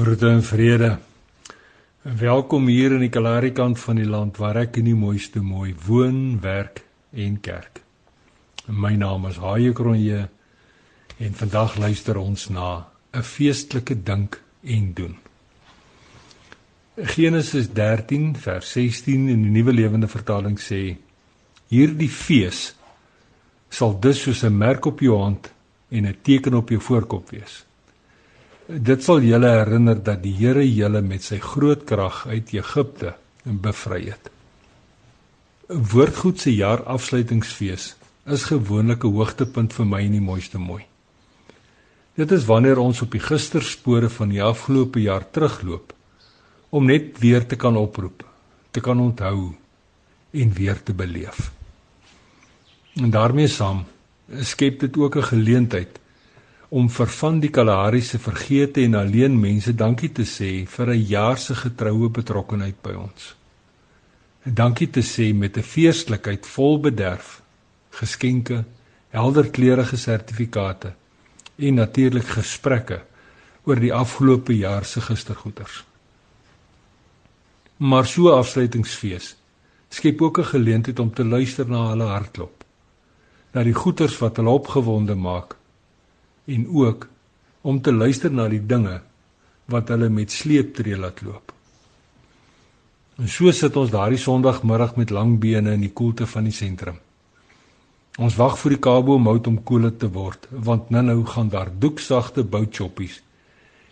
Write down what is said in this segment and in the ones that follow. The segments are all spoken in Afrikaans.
Groete en vrede. Welkom hier in die Kalahari kant van die land waar ek in die mooiste mooi woon, werk en kerk. My naam is Haie Kronje en vandag luister ons na 'n feestelike dink en doen. Genesis 13 vers 16 in die Nuwe Lewende Vertaling sê: Hierdie fees sal dus soos 'n merk op jou hand en 'n teken op jou voorkop wees. Dit sal julle herinner dat die Here julle met sy groot krag uit Egipte bevry het. 'n Woordgoed se jaar afsluitingsfees is gewoonlik 'n hoogtepunt vir my en die mooiste mooi. Dit is wanneer ons op die gisterspore van die afgelope jaar terugloop om net weer te kan oproep, te kan onthou en weer te beleef. En daarmee saam skep dit ook 'n geleentheid om vir van die Kalahari se vergete en alleen mense dankie te sê vir 'n jaar se getroue betrokkenheid by ons. En dankie te sê met 'n feestelikheid vol bederf, geskenke, helderkleurige sertifikate en natuurlik gesprekke oor die afgelope jaar se gistergoeders. Maar so afsluitingsfees skep ook 'n geleentheid om te luister na hulle hartklop. Na die goeders wat hulle opgewonde maak en ook om te luister na die dinge wat hulle met sleeptree laat loop. En so sit ons daardie Sondagmiddag met lang bene in die koelte van die sentrum. Ons wag vir die Kabo mout om koeler te word, want nou-nou gaan daar doeksagte boutchoppies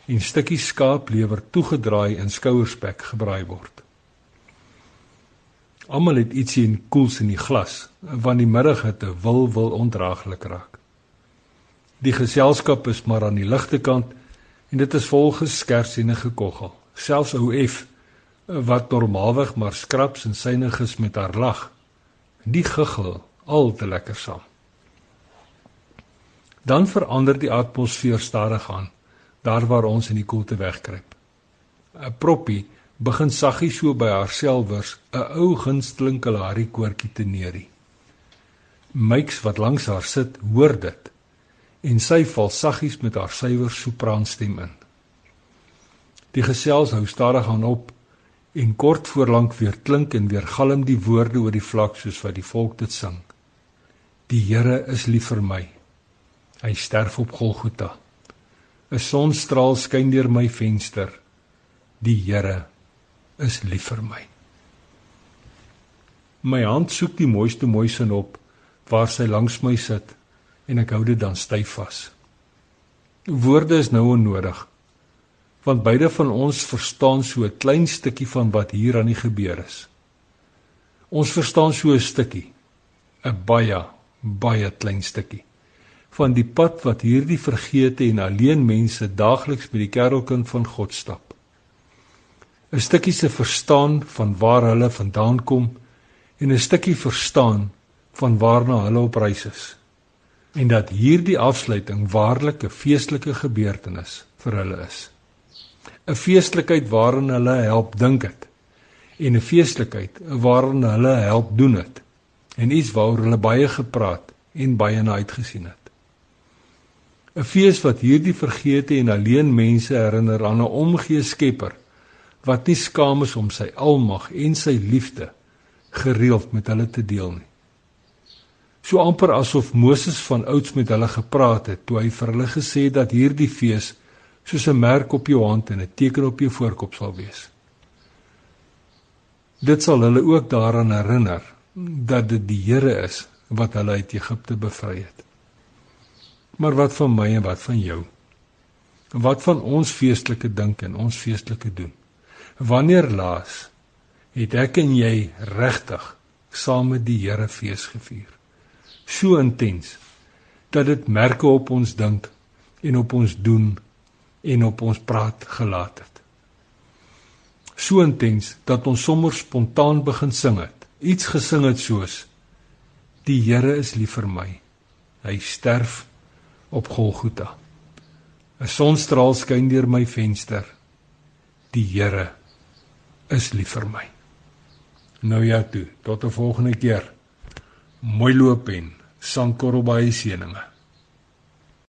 en stukkies skaaplewer toegedraai in skouerspek gebraai word. Almal het ietsie in koels in die glas, want die middaghitte wil wil ondraaglik raak. Die geselskap is maar aan die ligte kant en dit is vol geskers en gekoggel. Selfs ou F wat normaalweg maar skraps en synig is met haar lag. Die giggel al te lekker saam. Dan verander die atmosfeer stadig aan daar waar ons in die koelte wegkruip. 'n Proppie begin saggies so by haarselfers 'n ou gunsteling Kalahari koortjie te neerie. Myks wat langs haar sit, hoor dit en sy val saggies met haar suiwer sopraanstem in. Die gesels hou stadig aan op en kort voorlank weer klink en weer galm die woorde oor die vlak soos wat die volk dit sing. Die Here is lief vir my. Hy sterf op Golgotha. 'n Sonstraal skyn deur my venster. Die Here is lief vir my. My hand soek die mooiste mooi sin op waar sy langs my sit en ek hou dit dan styf vas. Woorde is nou onnodig want beide van ons verstaan so 'n klein stukkie van wat hier aan die gebeur is. Ons verstaan so 'n stukkie, 'n baie baie klein stukkie van die pad wat hierdie vergete en alleen mense daagliks by die kerkkind van God stap. 'n Stukkie se verstaan van waar hulle vandaan kom en 'n stukkie verstaan van waarna hulle op reis is en dat hierdie afsluiting waarlik 'n feestelike gebeurtenis vir hulle is. 'n Feestelikheid waarin hulle help dink het en 'n feestelikheid waarin hulle help doen het en iets waaroor hulle baie gepraat en baie na uitgesien het. 'n Fees wat hierdie vergete en alleen mense herinner aan 'n omgee Skepper wat nie skaam is om sy almag en sy liefde gereeld met hulle te deel nie so amper asof Moses van ouds met hulle gepraat het toe hy vir hulle gesê het dat hierdie fees soos 'n merk op jou hand en 'n teken op jou voorkop sal wees. Dit sal hulle ook daaraan herinner dat dit die Here is wat hulle uit Egipte bevry het. Maar wat van my en wat van jou? Wat van ons feestelike dink en ons feestelike doen? Wanneer laas het ek en jy regtig saam met die Here fees gevier? So intens dat dit merke op ons dink en op ons doen en op ons praat gelaat het. So intens dat ons sommer spontaan begin sing het. Iets gesing het soos Die Here is lief vir my. Hy sterf op Golgotha. 'n Sonstraal skyn deur my venster. Die Here is lief vir my. Nou ja toe, tot 'n volgende keer. Mooi loop en Sankorrel baie seëninge.